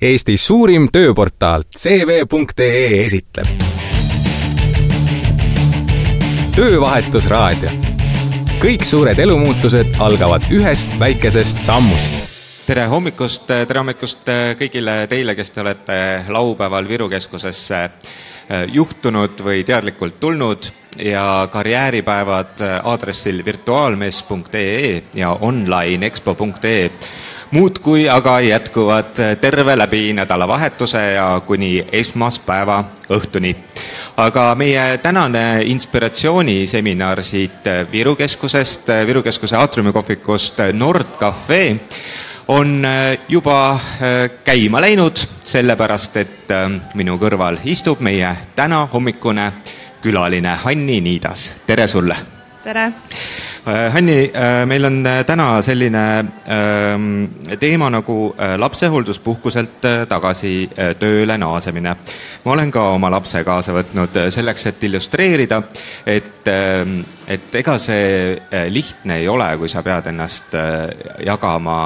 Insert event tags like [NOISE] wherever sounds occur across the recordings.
Eesti suurim tööportaal CV.ee esitleb. töövahetusraadio. kõik suured elumuutused algavad ühest väikesest sammust tere hommikust, tere hommikust kõigile teile, kes te olete laupäeval Viru keskusesse juhtunud või teadlikult tulnud ja karjääripäevad aadressil virtuaalmees.ee ja onlineexpo.ee muudkui aga jätkuvad terve läbi nädalavahetuse ja kuni esmaspäeva õhtuni. aga meie tänane inspiratsiooniseminar siit Viru keskusest, Viru keskuse aatriumikohvikust Nord Cafe on juba käima läinud, sellepärast et minu kõrval istub meie täna hommikune külaline Hanni Niidas, tere sulle! tere! Äh, Hanni, äh, meil on äh, täna selline ähm, teema nagu lapsehoolduspuhkuselt tagasi tööle naasemine. ma olen ka oma lapse kaasa võtnud selleks, et illustreerida, et, ähm, et ega see lihtne ei ole, kui sa pead ennast jagama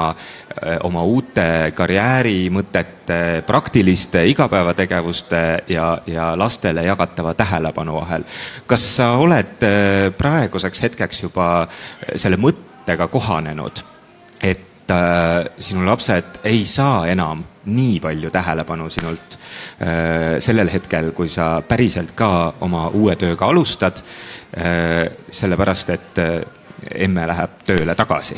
oma uute karjäärimõtete, praktiliste igapäevategevuste ja, ja lastele jagatava tähelepanu vahel. kas sa oled praeguseks hetkeks juba selle mõttega kohanenud, et äh, sinu lapsed ei saa enam nii palju tähelepanu sinult äh, sellel hetkel, kui sa päriselt ka oma uue tööga alustad äh,, sellepärast et emme läheb tööle tagasi?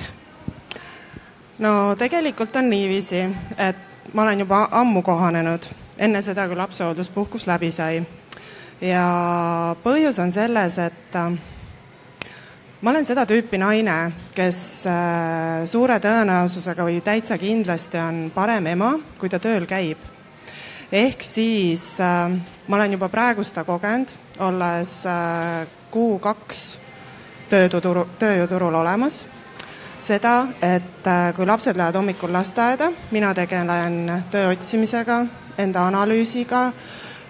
no tegelikult on niiviisi, et ma olen juba ammu kohanenud, enne seda, kui lapsehoolduspuhkus läbi sai. ja põhjus on selles, et ma olen seda tüüpi naine, kes äh, suure tõenäosusega või täitsa kindlasti on parem ema, kui ta tööl käib. ehk siis äh, ma olen juba praegu seda kogenud, olles äh, kuu-kaks tööturu, tööjõuturul olemas, seda, et kui lapsed lähevad hommikul lasteaeda, mina tegelen töö otsimisega, enda analüüsiga,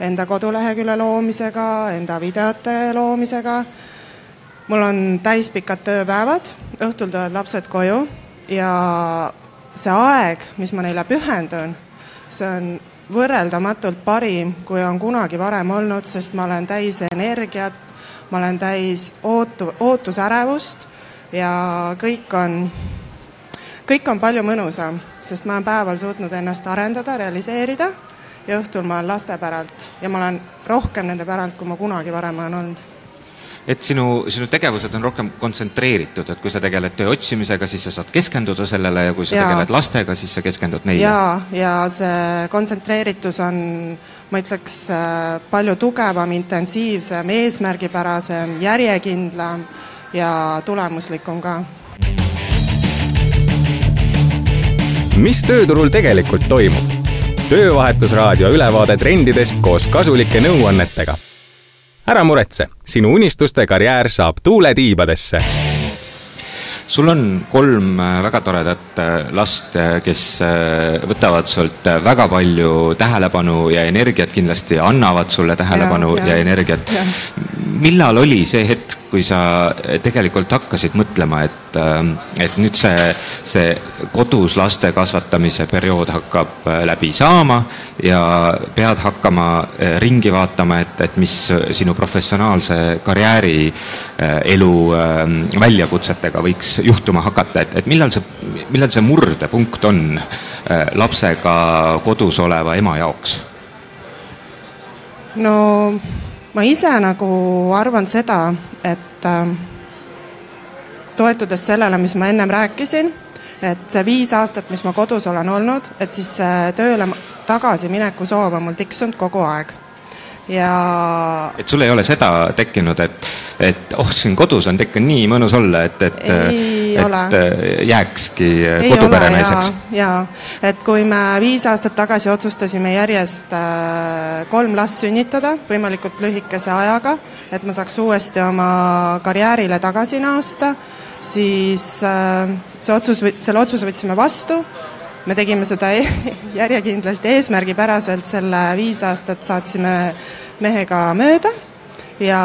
enda kodulehekülje loomisega, enda videote loomisega mul on täispikad tööpäevad, õhtul tulevad lapsed koju ja see aeg, mis ma neile pühendun, see on võrreldamatult parim, kui on kunagi varem olnud, sest ma olen täis energiat, ma olen täis ootu, ootusärevust ja kõik on, kõik on palju mõnusam, sest ma olen päeval suutnud ennast arendada, realiseerida ja õhtul ma olen laste päralt ja ma olen rohkem nende päralt, kui ma kunagi varem olen olnud et sinu, sinu tegevused on rohkem kontsentreeritud, et kui sa tegeled töö otsimisega, siis sa saad keskenduda sellele ja kui sa ja. tegeled lastega, siis sa keskendud neile? jaa, ja see kontsentreeritus on, ma ütleks, äh, palju tugevam, intensiivsem, eesmärgipärasem, järjekindlam ja tulemuslikum ka. mis tööturul tegelikult toimub? töövahetusraadio ülevaade trendidest koos kasulike nõuannetega ära muretse, sinu unistuste karjäär saab tuule tiibadesse sul on kolm äh, väga toredat äh, last, äh, kes võtavad sult väga palju tähelepanu ja energiat, kindlasti annavad sulle tähelepanu ja, ja. ja energiat. Millal oli see hetk, kui sa tegelikult hakkasid mõtlema, et, ähm, et nüüd see, see kodus laste kasvatamise periood hakkab äh, läbi saama ja pead hakkama äh, ringi vaatama, et, et mis sinu professionaalse karjääri äh, elu ähm, väljakutsetega võiks juhtuma hakata, et, et millal see, millal see murdepunkt on lapsega kodus oleva ema jaoks? no ma ise nagu arvan seda, et äh, toetudes sellele, mis ma ennem rääkisin, et see viis aastat, mis ma kodus olen olnud, et siis tööle tagasimineku soov on mul tiksunud kogu aeg. Ja et sul ei ole seda tekkinud, et, et oh, siin kodus on ikka nii mõnus olla, et, et, et ole. jääkski koduperenaiseks? jaa, et kui me viis aastat tagasi otsustasime järjest äh, kolm last sünnitada võimalikult lühikese ajaga, et ma saaks uuesti oma karjäärile tagasi naasta, siis äh, see otsus, selle otsuse võtsime vastu me tegime seda [LAUGHS] järjekindlalt ja eesmärgipäraselt, selle viis aastat saatsime mehega mööda ja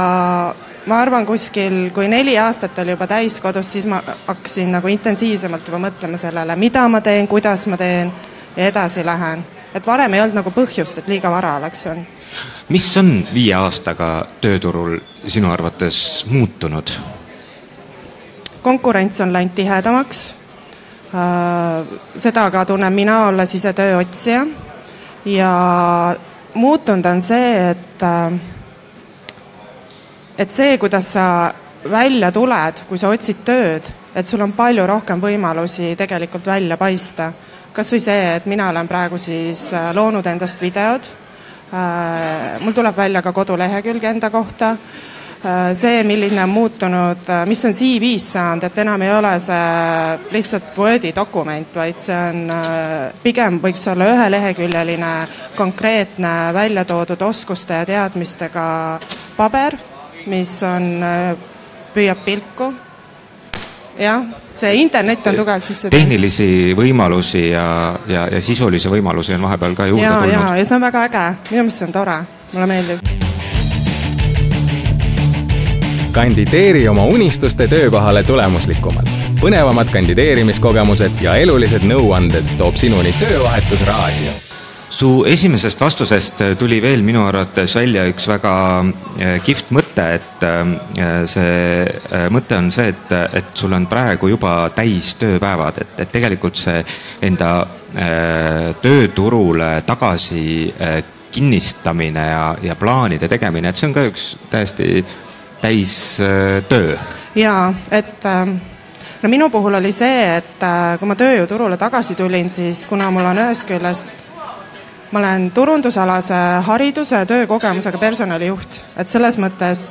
ma arvan, kuskil, kui neli aastat oli juba täis kodus, siis ma hakkasin nagu intensiivsemalt juba mõtlema sellele, mida ma teen, kuidas ma teen ja edasi lähen. et varem ei olnud nagu põhjust, et liiga vara oleks olnud. mis on viie aastaga tööturul sinu arvates muutunud? konkurents on läinud tihedamaks. Äh, seda ka tunnen mina, olles ise tööotsija. ja muutunud on see, et, äh, et see, kuidas sa välja tuled, kui sa otsid tööd, et sul on palju rohkem võimalusi tegelikult välja paista. kas või see, et mina olen praegu siis äh, loonud endast videod, mul tuleb välja ka kodulehekülg enda kohta. Äh, see, milline on muutunud, äh, mis on CV-s saanud, et enam ei ole see lihtsalt Wordi dokument, vaid see on äh, pigem võiks olla üheleheküljeline konkreetne välja toodud oskuste ja teadmistega paber, mis on, püüab pilku. jah, see internet on tugevalt sisse tehnilisi võimalusi ja, ja, ja sisulisi võimalusi on vahepeal ka juurde ja, tulnud. ja, ja see on väga äge, minu meelest see on tore, mulle meeldib kandideeri oma unistuste töökohale tulemuslikumalt. põnevamad kandideerimiskogemused ja elulised nõuanded toob sinuni Töövahetusraadio su esimesest vastusest tuli veel minu arvates välja üks väga eh, kihvt mõte, et eh, see mõte on see, et, et sul on praegu juba täis tööpäevad, et, et tegelikult see enda tööturule tagasi kinnistamine ja, ja plaanide tegemine, et see on ka üks täiesti täistöö? jaa, et ähm, no minu puhul oli see, et äh, kui ma tööjõuturule tagasi tulin, siis kuna mul on ühest küljest, ma olen turundusalase hariduse ja töökogemusega personalijuht, et selles mõttes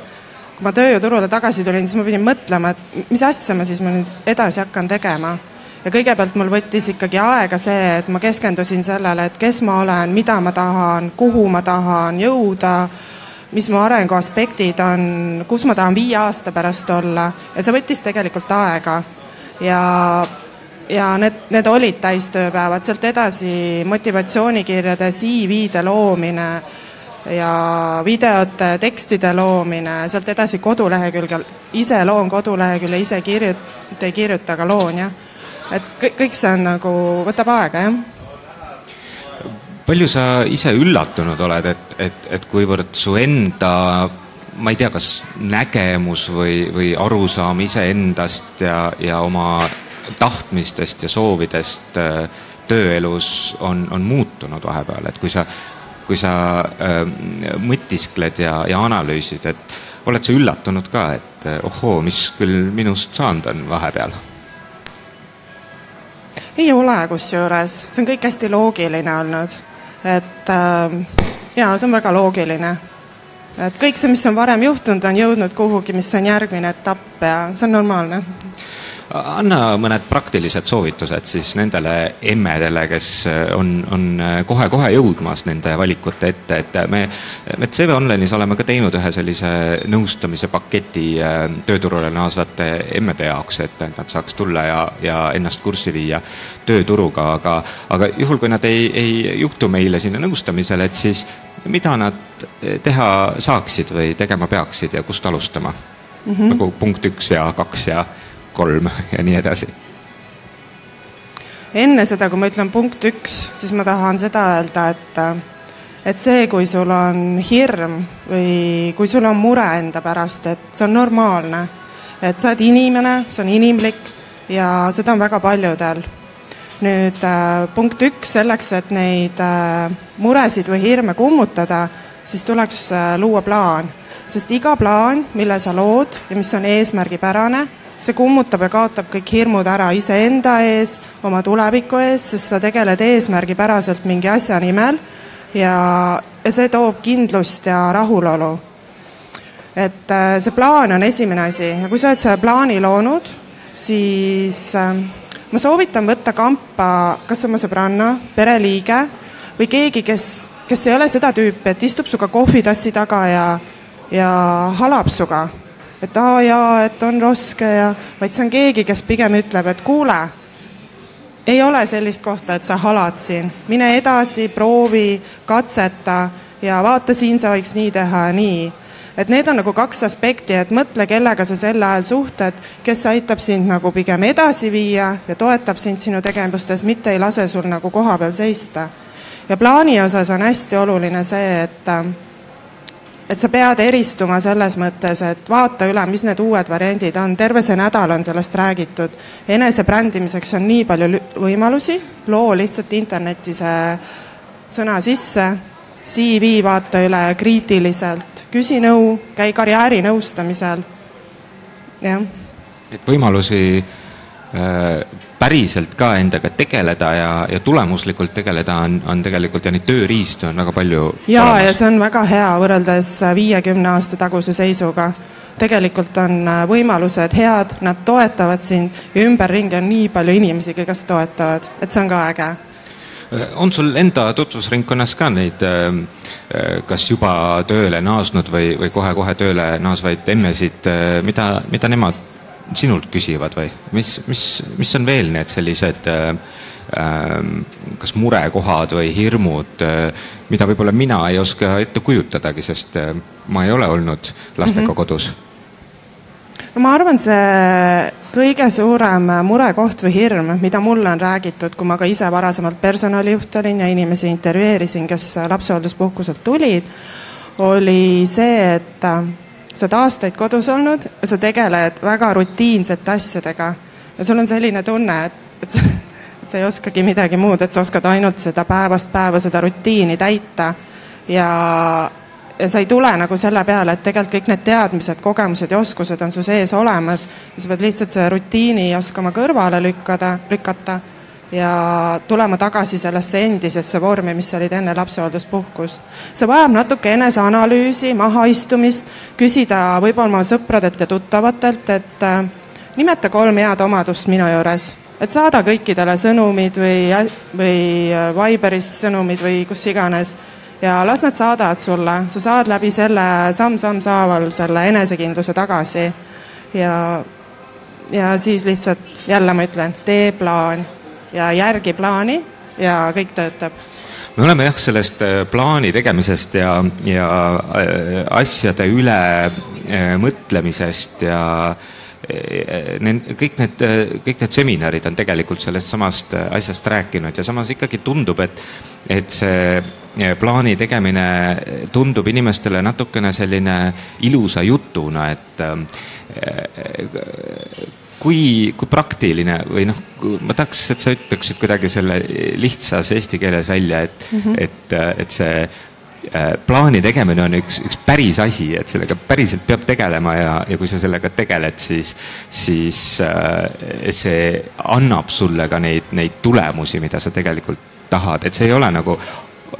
kui ma tööjõuturule tagasi tulin, siis ma pidin mõtlema, et mis asja ma siis ma nüüd edasi hakkan tegema. ja kõigepealt mul võttis ikkagi aega see, et ma keskendusin sellele, et kes ma olen, mida ma tahan, kuhu ma tahan jõuda mis mu arengu aspektid on, kus ma tahan viie aasta pärast olla ja see võttis tegelikult aega. ja, ja need, need olid täistööpäevad, sealt edasi motivatsioonikirjade, CV-de loomine ja videote, tekstide loomine, sealt edasi kodulehekülgel, ise loon kodulehekülje, ise kirjut-, ei kirjuta, aga loon jah. et kõik, kõik see on nagu, võtab aega jah. Palju sa ise üllatunud oled, et, et, et kuivõrd su enda ma ei tea, kas nägemus või, või arusaam iseendast ja, ja oma tahtmistest ja soovidest äh, tööelus on, on muutunud vahepeal, et kui sa, kui sa äh, mõtiskled ja, ja analüüsid, et oled sa üllatunud ka, et äh, ohoo, mis küll minust saanud on vahepeal? ei ole kusjuures, see on kõik hästi loogiline olnud et äh, jaa, see on väga loogiline. et kõik see, mis on varem juhtunud, on jõudnud kuhugi, mis on järgmine etapp ja see on normaalne anna mõned praktilised soovitused siis nendele emmedele, kes on, on kohe-kohe jõudmas nende valikute ette, et me, me CV Online'is oleme ka teinud ühe sellise nõustamise paketi tööturule naasvate emmede jaoks, et nad saaks tulla ja, ja ennast kurssi viia tööturuga, aga, aga juhul, kui nad ei, ei juhtu meile sinna nõustamisele, et siis mida nad teha saaksid või tegema peaksid ja kust alustama mm? -hmm. nagu punkt üks ja kaks ja kolm ja nii edasi. enne seda, kui ma ütlen punkt üks, siis ma tahan seda öelda, et et see, kui sul on hirm või kui sul on mure enda pärast, et see on normaalne. et sa oled inimene, see on inimlik ja seda on väga paljudel. nüüd äh, punkt üks, selleks, et neid äh, muresid või hirme kummutada, siis tuleks äh, luua plaan, sest iga plaan, mille sa lood ja mis on eesmärgipärane see kummutab ja kaotab kõik hirmud ära iseenda ees, oma tuleviku ees, sest sa tegeled eesmärgipäraselt mingi asja nimel ja, ja see toob kindlust ja rahulolu. et äh, see plaan on esimene asi ja kui sa oled selle plaani loonud, siis äh, ma soovitan võtta kampa kas oma sõbranna, pereliige või keegi, kes, kes ei ole seda tüüpi, et istub sinuga kohvitassi taga ja, ja halab sinuga et aa jaa, et on raske ja, vaid see on keegi, kes pigem ütleb, et kuule, ei ole sellist kohta, et sa halad siin, mine edasi, proovi, katseta ja vaata, siin sa võiks nii teha ja nii. et need on nagu kaks aspekti, et mõtle, kellega sa sel ajal suhtled, kes aitab sind nagu pigem edasi viia ja toetab sind sinu tegevustes, mitte ei lase sul nagu koha peal seista. ja plaani osas on hästi oluline see, et et sa pead eristuma selles mõttes, et vaata üle, mis need uued variandid on, terve see nädal on sellest räägitud. enesebrändimiseks on nii palju võimalusi, loo lihtsalt internetti see sõna sisse, CV vaata üle kriitiliselt, küsi nõu, käi karjäärinõustamisel, jah. et võimalusi äh, päriselt ka endaga tegeleda ja, ja tulemuslikult tegeleda on, on tegelikult ja neid tööriistu on väga palju. ja, ja see on väga hea võrreldes viiekümne aasta taguse seisuga. tegelikult on äh, võimalused head, nad toetavad sind ja ümberringi on nii palju inimesi, kes toetavad, et see on ka äge äh, on sul enda tutvusringkonnas ka neid äh, kas juba tööle naasnud või, või kohe-kohe tööle naasvaid emmesid, mida, mida nemad sinult küsivad või mis, mis, mis on veel need sellised äh, äh, kas murekohad või hirmud äh,, mida võib-olla mina ei oska ette kujutadagi, sest äh, ma ei ole olnud lastega mm -hmm. kodus? no ma arvan, see kõige suurem murekoht või hirm, mida mulle on räägitud, kui ma ka ise varasemalt personalijuht olin ja inimesi intervjueerisin, kes lapsehoolduspuhkuselt tulid, oli see, et sa oled aastaid kodus olnud sa tegeled väga rutiinsete asjadega. Ja sul on selline tunne, et, et, et sa ei oskagi midagi muud, et sa oskad ainult seda päevast päeva seda rutiini täita. Ja, ja sa ei tule nagu selle peale, et tegelikult kõik need teadmised, kogemused ja oskused on su sees olemas ja sa pead lihtsalt selle rutiini oskama kõrvale lükkada, lükata ja tulema tagasi sellesse endisesse vormi, mis olid enne lapsehoolduspuhkust. see vajab natuke eneseanalüüsi, mahaistumist, küsida võib-olla oma sõpradelt ja tuttavatelt, et äh, nimeta kolm head omadust minu juures, et saada kõikidele sõnumid või, või äh, Viberis sõnumid või kus iganes. Ja las nad saadavad sulle, sa saad läbi selle samm-samm saaval selle enesekindluse tagasi. Ja, ja siis lihtsalt jälle ma ütlen, tee plaan ja järgi plaani ja kõik töötab. Me oleme jah, sellest äh, plaani tegemisest ja, ja äh, asjade üle äh, mõtlemisest ja need, kõik need, kõik need seminarid on tegelikult sellest samast asjast rääkinud ja samas ikkagi tundub, et, et see plaani tegemine tundub inimestele natukene selline ilusa jutuna, et kui, kui praktiline või noh, ma tahaks, et sa ütleksid kuidagi selle lihtsas eesti keeles välja, et mm, -hmm. et, et see äh, plaani tegemine on üks, üks päris asi, et sellega päriselt peab tegelema ja, ja kui sa sellega tegeled, siis, siis äh, see annab sulle ka neid, neid tulemusi, mida sa tegelikult tahad, et see ei ole nagu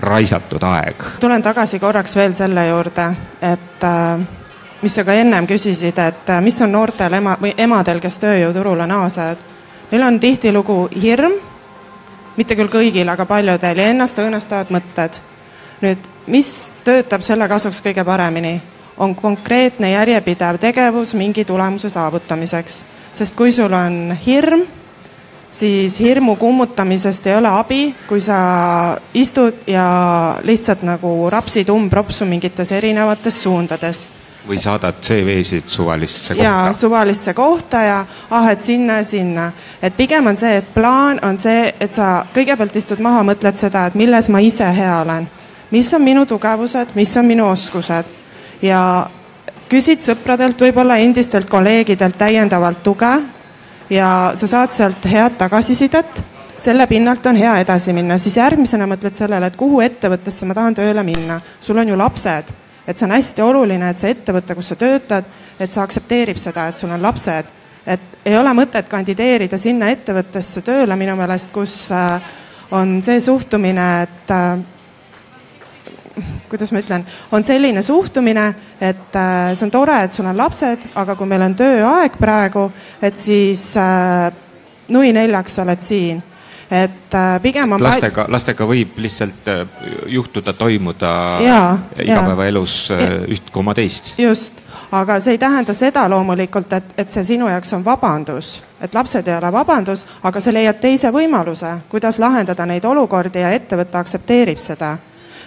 raisatud aeg. tulen tagasi korraks veel selle juurde, et äh mis sa ka ennem küsisid, et äh, mis on noortel ema või emadel, kes tööjõuturule naasevad. Neil on tihtilugu hirm, mitte küll kõigil, aga paljudel ja ennast õõnestavad mõtted. nüüd, mis töötab selle kasuks kõige paremini, on konkreetne järjepidev tegevus mingi tulemuse saavutamiseks, sest kui sul on hirm, siis hirmu kummutamisest ei ole abi, kui sa istud ja lihtsalt nagu rapsid umbropsu mingites erinevates suundades või saadad CV-sid suvalisse kohta? jaa, suvalisse kohta ja ah, et sinna ja sinna. et pigem on see, et plaan on see, et sa kõigepealt istud maha, mõtled seda, et milles ma ise hea olen. mis on minu tugevused, mis on minu oskused ja küsid sõpradelt, võib-olla endistelt kolleegidelt täiendavalt tuge ja sa saad sealt head tagasisidet selle pinnalt on hea edasi minna, siis järgmisena mõtled sellele, et kuhu ettevõttesse ma tahan tööle minna. sul on ju lapsed et see on hästi oluline, et see ettevõte, kus sa töötad, et see aktsepteerib seda, et sul on lapsed. et ei ole mõtet kandideerida sinna ettevõttesse tööle minu meelest, kus äh, on see suhtumine, et äh, kuidas ma ütlen, on selline suhtumine, et äh, see on tore, et sul on lapsed, aga kui meil on tööaeg praegu, et siis nui neljaks sa oled siin et äh, pigem on lastega, lastega võib lihtsalt äh, juhtuda, toimuda igapäevaelus äh, üht koma teist. just, aga see ei tähenda seda loomulikult, et, et see sinu jaoks on vabandus, et lapsed ei ole vabandus, aga sa leiad teise võimaluse, kuidas lahendada neid olukordi ja ettevõte aktsepteerib seda.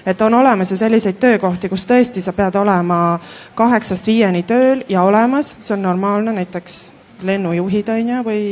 Et on olemas ju selliseid töökohti, kus tõesti sa pead olema kaheksast viieni tööl ja olemas, see on normaalne, näiteks lennujuhid on ju, või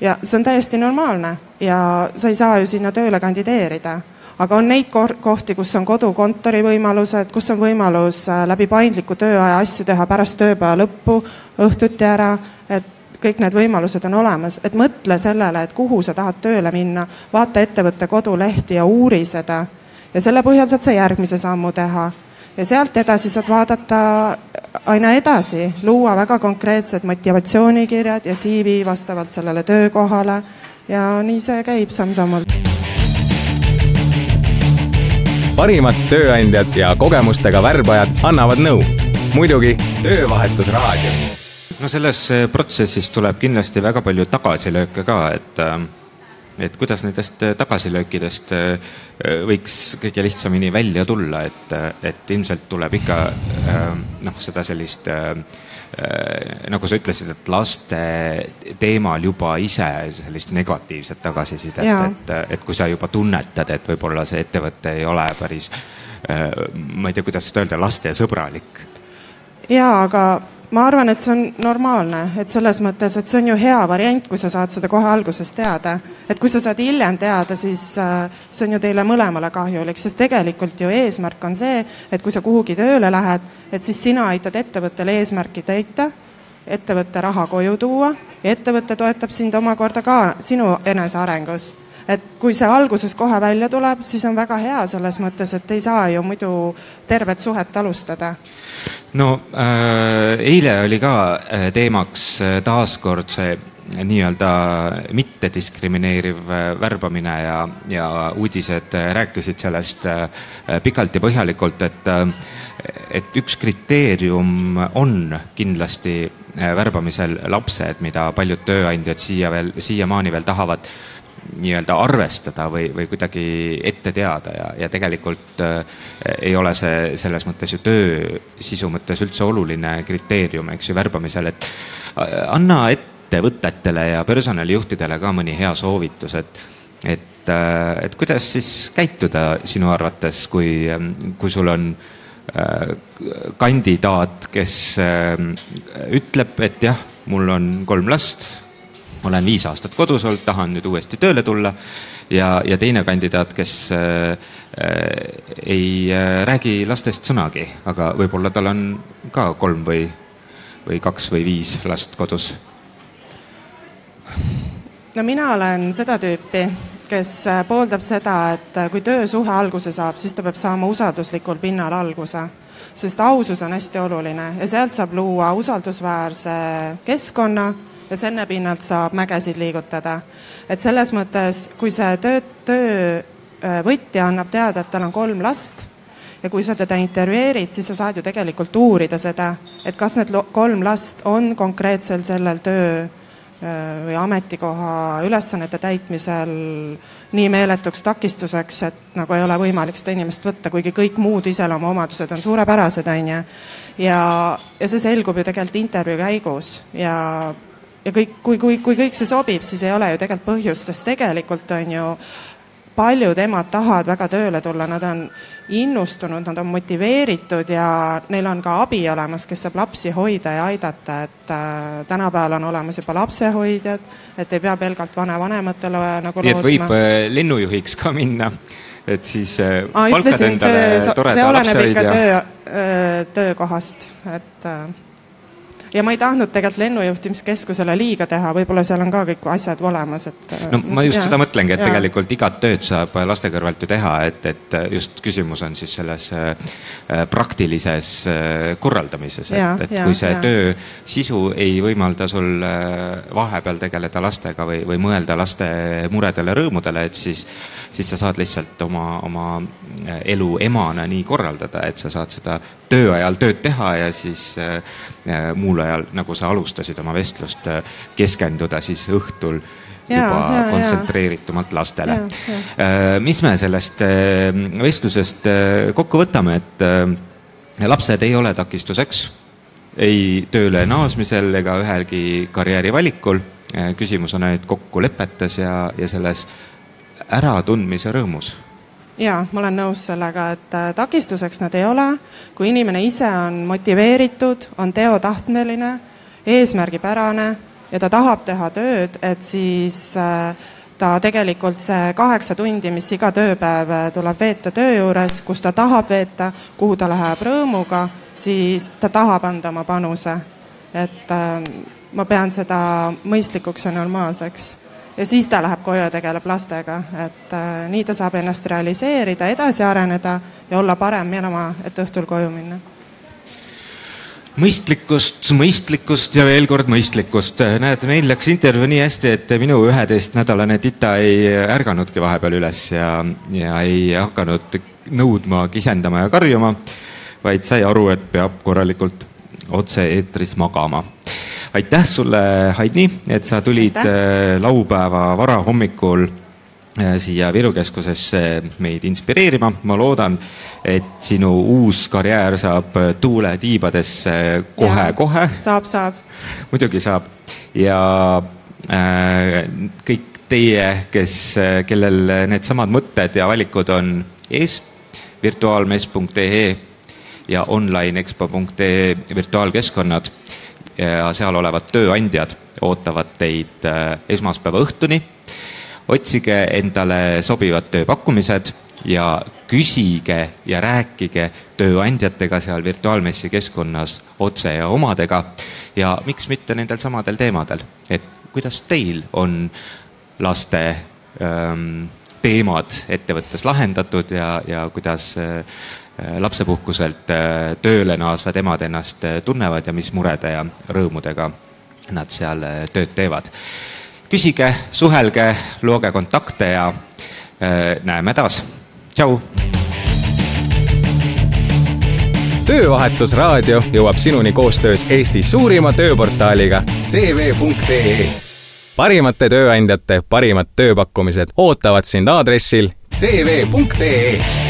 ja see on täiesti normaalne ja sa ei saa ju sinna tööle kandideerida. aga on neid kohti, kus on kodukontori võimalused, kus on võimalus äh, läbi paindliku tööaja asju teha pärast tööpäeva lõppu, õhtuti ära, et kõik need võimalused on olemas, et mõtle sellele, et kuhu sa tahad tööle minna, vaata ettevõtte kodulehti ja uuri seda. ja selle põhjal saad sa järgmise sammu teha. ja sealt edasi saad vaadata aina edasi, luua väga konkreetsed motivatsioonikirjad ja CV vastavalt sellele töökohale ja nii see käib samm-sammult. parimad tööandjad ja kogemustega värbajad annavad nõu. muidugi Töövahetusraadio no selles äh, protsessis tuleb kindlasti väga palju tagasilööke ka, et äh, et kuidas nendest äh, tagasilöökidest võiks kõige lihtsamini välja tulla, et, et ilmselt tuleb ikka noh, seda sellist nagu sa ütlesid, et laste teemal juba ise sellist negatiivset tagasisidet, et, et kui sa juba tunnetad, et võib-olla see ettevõte ei ole päris ma ei tea, kuidas seda öelda, lastesõbralik. jaa, aga ma arvan, et see on normaalne, et selles mõttes, et see on ju hea variant, kui sa saad seda kohe alguses teada. et kui sa saad hiljem teada, siis äh, see on ju teile mõlemale kahjulik, sest tegelikult ju eesmärk on see, et kui sa kuhugi tööle lähed, et siis sina aitad ettevõttele eesmärki täita, ettevõtte raha koju tuua ja ettevõte toetab sind omakorda ka sinu enesearengus et kui see alguses kohe välja tuleb, siis on väga hea selles mõttes, et ei saa ju muidu tervet suhet alustada. No äh, eile oli ka äh, teemaks äh, taaskord see nii-öelda mittediskrimineeriv äh, värbamine ja, ja uudised rääkisid sellest pikalt ja põhjalikult, et, et üks kriteerium on kindlasti värbamisel lapsed, mida paljud tööandjad siia veel, siiamaani veel tahavad nii-öelda arvestada või, või kuidagi ette teada ja, ja tegelikult äh, ei ole see selles mõttes ju töö sisu mõttes üldse oluline kriteerium, eks ju, värbamisel, et äh, anna ettevõtetele ja personalijuhtidele ka mõni hea soovitus, et et, äh, et kuidas siis käituda sinu arvates, kui, kui sul on äh, kandidaat, kes äh, ütleb, et jah, mul on kolm last olen viis aastat kodus olnud, tahan nüüd uuesti tööle tulla ja, ja teine kandidaat, kes äh, äh, ei äh, räägi lastest sõnagi, aga võib-olla tal on ka kolm või, või kaks või viis last kodus. no mina olen seda tüüpi, kes äh, pooldab seda, et äh, kui töösuhe alguse saab, siis ta peab saama usalduslikul pinnal alguse sest ausus on hästi oluline ja sealt saab luua usaldusväärse keskkonna ja selle pinnalt saab mägesid liigutada. et selles mõttes, kui see töö, töövõtja annab teada, et tal on kolm last ja kui sa teda intervjueerid, siis sa saad ju tegelikult uurida seda, et kas need kolm last on konkreetsel sellel töö või ametikoha ülesannete täitmisel nii meeletuks takistuseks, et nagu ei ole võimalik seda inimest võtta, kuigi kõik muud iseloomuomadused on suurepärased, on ju. ja, ja see selgub ju tegelikult intervjuu käigus ja ja kõik, kui, kui, kui kõik see sobib, siis ei ole ju tegelikult põhjust, sest tegelikult on ju paljud emad tahavad väga tööle tulla, nad on innustunud, nad on motiveeritud ja neil on ka abi olemas, kes saab lapsi hoida ja aidata, et äh, tänapäeval on olemas juba lapsehoidjad, et ei pea pelgalt vanevanematele nagu nii et võib äh, lennujuhiks ka minna, et siis äh, Aa, palkad ütlesin, endale see, toreda lapsehoidja. see oleneb ikka töö, äh, töökohast, et äh, ja ma ei tahtnud tegelikult lennujuhtimiskeskusele liiga teha, võib-olla seal on ka kõik asjad olemas, et. no ma just ja, seda mõtlengi, et ja. tegelikult igat tööd saab laste kõrvalt ju teha, et, et just küsimus on siis selles äh, praktilises äh, korraldamises, et, et ja, kui see ja. töö sisu ei võimalda sul äh, vahepeal tegeleda lastega või, või mõelda laste muredele, rõõmudele, et siis, siis sa saad lihtsalt oma, oma elu emana nii korraldada, et sa saad seda töö ajal tööd teha ja siis äh, äh, muul ajal, nagu sa alustasid oma vestlust, äh, keskenduda siis õhtul ja, juba ja, kontsentreeritumalt lastele. mis me sellest vestlusest kokku võtame, et lapsed ei ole takistuseks ei tööle naasmisel ega ühelgi karjäärivalikul. küsimus on ainult kokkulepetes ja, ja selles äratundmise rõõmus jaa, ma olen nõus sellega, et äh, takistuseks nad ei ole, kui inimene ise on motiveeritud, on teotahtmeline, eesmärgipärane ja ta tahab teha tööd, et siis äh, ta tegelikult see kaheksa tundi, mis iga tööpäev tuleb veeta töö juures, kus ta tahab veeta, kuhu ta läheb rõõmuga, siis ta tahab anda oma panuse. et äh, ma pean seda mõistlikuks ja normaalseks. Ja siis ta läheb koju ja tegeleb lastega, et äh, nii ta saab ennast realiseerida, edasi areneda ja olla parem minema, et õhtul koju minna mõistlikkust, mõistlikkust ja veel kord mõistlikkust. näed, meil läks intervjuu nii hästi, et minu üheteistnädalane tita ei ärganudki vahepeal üles ja, ja ei hakanud nõudma, kisendama ja karjuma, vaid sai aru, et peab korralikult otse-eetris magama. Aitäh sulle, Haidni, et sa tulid aitäh. Äh, laupäeva varahommikul äh, siia Viru keskusesse meid inspireerima. ma loodan, et sinu uus karjäär saab tuule tiibadesse kohe-kohe. saab, saab. muidugi saab ja äh, kõik teie, kes, kellel needsamad mõtted ja valikud on ees, virtuaalmess.ee ja onlineexpo.ee virtuaalkeskkonnad ja seal olevad tööandjad ootavad teid äh, esmaspäeva õhtuni. otsige endale sobivad tööpakkumised ja küsige ja rääkige tööandjatega seal virtuaalmessi keskkonnas otse ja omadega ja miks mitte nendel samadel teemadel, et kuidas teil on laste ähm, teemad ettevõttes lahendatud ja, ja kuidas äh, lapsepuhkuselt äh, tööle naasvad emad ennast äh, tunnevad ja mis murede ja rõõmudega nad seal tööd teevad. küsige, suhelge, looge kontakte ja näeme taas. tšau. töövahetusraadio jõuab sinuni koostöös Eesti suurima tööportaaliga cv.ee. parimate tööandjate parimad tööpakkumised ootavad sind aadressil cv.ee